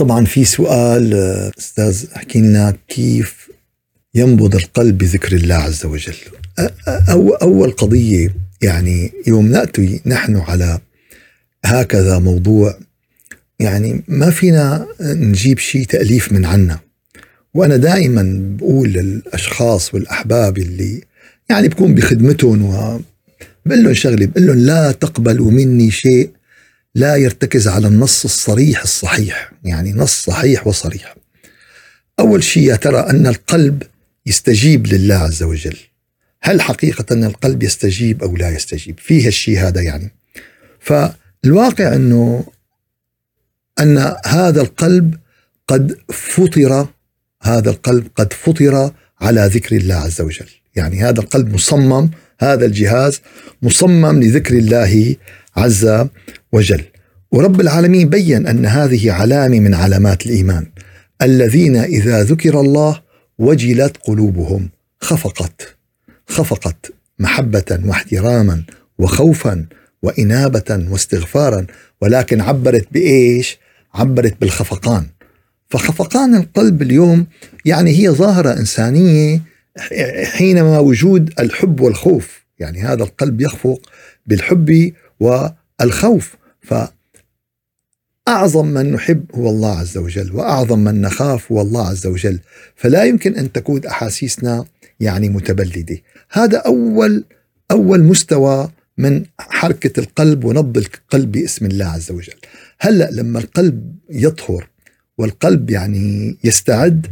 طبعا في سؤال أستاذ أحكي لنا كيف ينبض القلب بذكر الله عز وجل؟ أو أول قضية يعني يوم نأتي نحن على هكذا موضوع يعني ما فينا نجيب شيء تأليف من عنا. وأنا دائما بقول للأشخاص والأحباب اللي يعني بكون بخدمتهم و بقول لهم شغلة بقول لهم لا تقبلوا مني شيء لا يرتكز على النص الصريح الصحيح يعني نص صحيح وصريح. أول شيء يا ترى أن القلب يستجيب لله عز وجل. هل حقيقة أن القلب يستجيب أو لا يستجيب؟ فيه الشيء هذا يعني. فالواقع أنه أن هذا القلب قد فطر هذا القلب قد فطر على ذكر الله عز وجل. يعني هذا القلب مصمم هذا الجهاز مصمم لذكر الله عز وجل. ورب العالمين بين أن هذه علامة من علامات الإيمان. الذين إذا ذكر الله وجلت قلوبهم خفقت. خفقت محبة واحتراما وخوفا وإنابة واستغفارا. ولكن عبرت بإيش؟ عبرت بالخفقان. فخفقان القلب اليوم يعني هي ظاهرة إنسانية حينما وجود الحب والخوف. يعني هذا القلب يخفق بالحب والخوف. فأعظم من نحب هو الله عز وجل وأعظم من نخاف هو الله عز وجل. فلا يمكن أن تكون أحاسيسنا يعني متبلدة. هذا أول أول مستوى من حركة القلب ونبض القلب باسم الله عز وجل. هلأ لما القلب يطهر والقلب يعني يستعد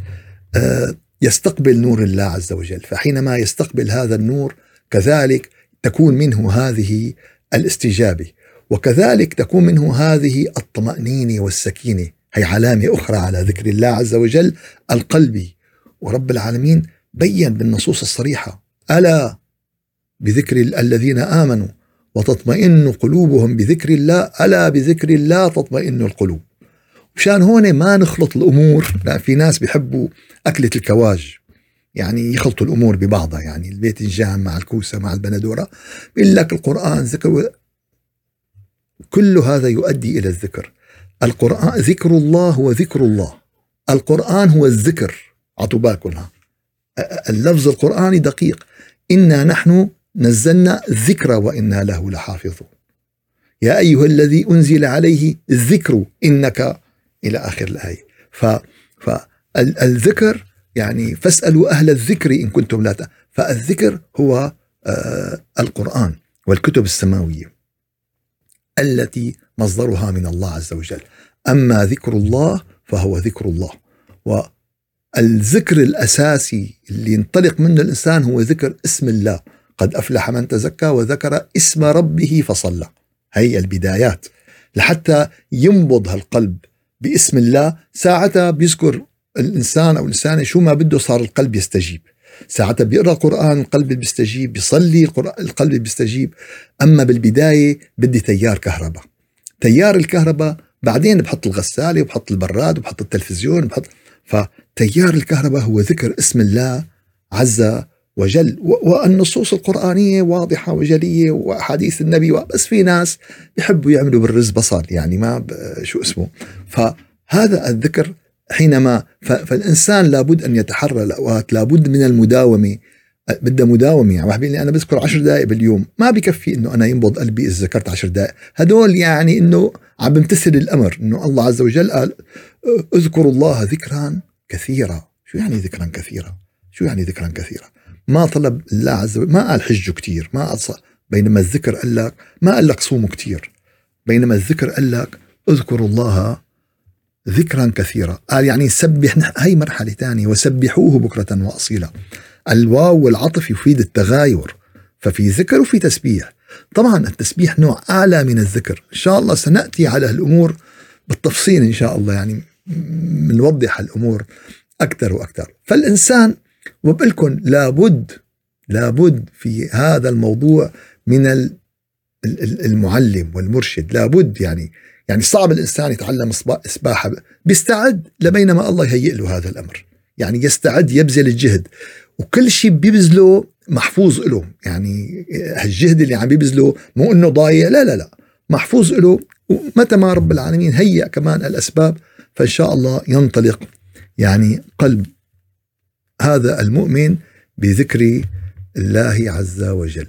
آه، يستقبل نور الله عز وجل. فحينما يستقبل هذا النور كذلك تكون منه هذه الاستجابة. وكذلك تكون منه هذه الطمأنينة والسكينة. هي علامة أخرى على ذكر الله عز وجل القلبي ورب العالمين بين بالنصوص الصريحة. ألا بذكر الذين آمنوا وتطمئن قلوبهم بذكر الله؟ ألا بذكر الله تطمئن القلوب؟ مشان هون ما نخلط الأمور. لا في ناس بيحبوا أكلة الكواج. يعني يخلطوا الأمور ببعضها يعني الباذنجان مع الكوسة مع البندورة بيقول لك القرآن ذكر كل هذا يؤدي إلى الذكر. القرآن ذكر الله هو ذكر الله. القرآن هو الذكر. عطوا بالكم اللفظ القرآني دقيق. إنا نحن نزلنا الذكر وإنا له لحافظون. يا أيها الذي أنزل عليه الذكر إنك إلى آخر الآية. ف فالذكر يعني فاسألوا أهل الذكر إن كنتم لا فالذكر هو آه القرآن والكتب السماوية التي مصدرها من الله عز وجل. أما ذكر الله فهو ذكر الله. والذكر الأساسي اللي ينطلق منه الإنسان هو ذكر اسم الله. قد أفلح من تزكى وذكر اسم ربه فصلى. هي البدايات. لحتى ينبض هالقلب باسم الله ساعتها بيذكر الإنسان أو الانسانه شو ما بده صار القلب يستجيب. ساعتها بيقرأ القرآن القلب بيستجيب بيصلي القلب بيستجيب. أما بالبداية بدي تيار كهرباء. تيار الكهرباء بعدين بحط الغسالة وبحط البراد وبحط التلفزيون وبحط فتيار الكهرباء هو ذكر اسم الله عز وجل. والنصوص القرآنية واضحة وجلية وأحاديث النبي بس في ناس يحبوا يعملوا بالرز بصل يعني ما شو اسمه. فهذا الذكر حينما فالإنسان لابد أن يتحرى الأوقات لابد من المداومة. بدها مداومة يعني واحد لي أنا بذكر عشر دقائق باليوم ما بكفي إنه أنا ينبض قلبي إذا ذكرت عشر دقائق هدول يعني إنه عم بمتثل الأمر إنه الله عز وجل قال اذكروا الله ذكرا كثيرا. شو يعني ذكرا كثيرا؟ شو يعني ذكرا كثيرا؟ ما طلب الله عز وجل ما قال حجوا كثير ما قال بينما الذكر قال لك ما قال لك صوموا كثير بينما الذكر قال لك اذكروا الله ذكرا كثيرا. قال يعني سبح هي مرحلة ثانية وسبحوه بكرة وأصيلا. الواو والعطف يفيد التغاير ففي ذكر وفي تسبيح. طبعا التسبيح نوع أعلى من الذكر. إن شاء الله سنأتي على الأمور بالتفصيل إن شاء الله يعني بنوضح الأمور أكثر وأكثر. فالإنسان وبقلكم لابد لابد في هذا الموضوع من المعلم والمرشد لابد يعني يعني صعب الإنسان يتعلم السباحه بيستعد لبينما الله يهيئ له هذا الأمر. يعني يستعد يبذل الجهد. وكل شيء بيبذله محفوظ له يعني هالجهد اللي عم بيبذله مو إنه ضايع لا لا لا. محفوظ له ومتى ما رب العالمين هيئ كمان الأسباب فإن شاء الله ينطلق يعني قلب هذا المؤمن بذكر الله عز وجل.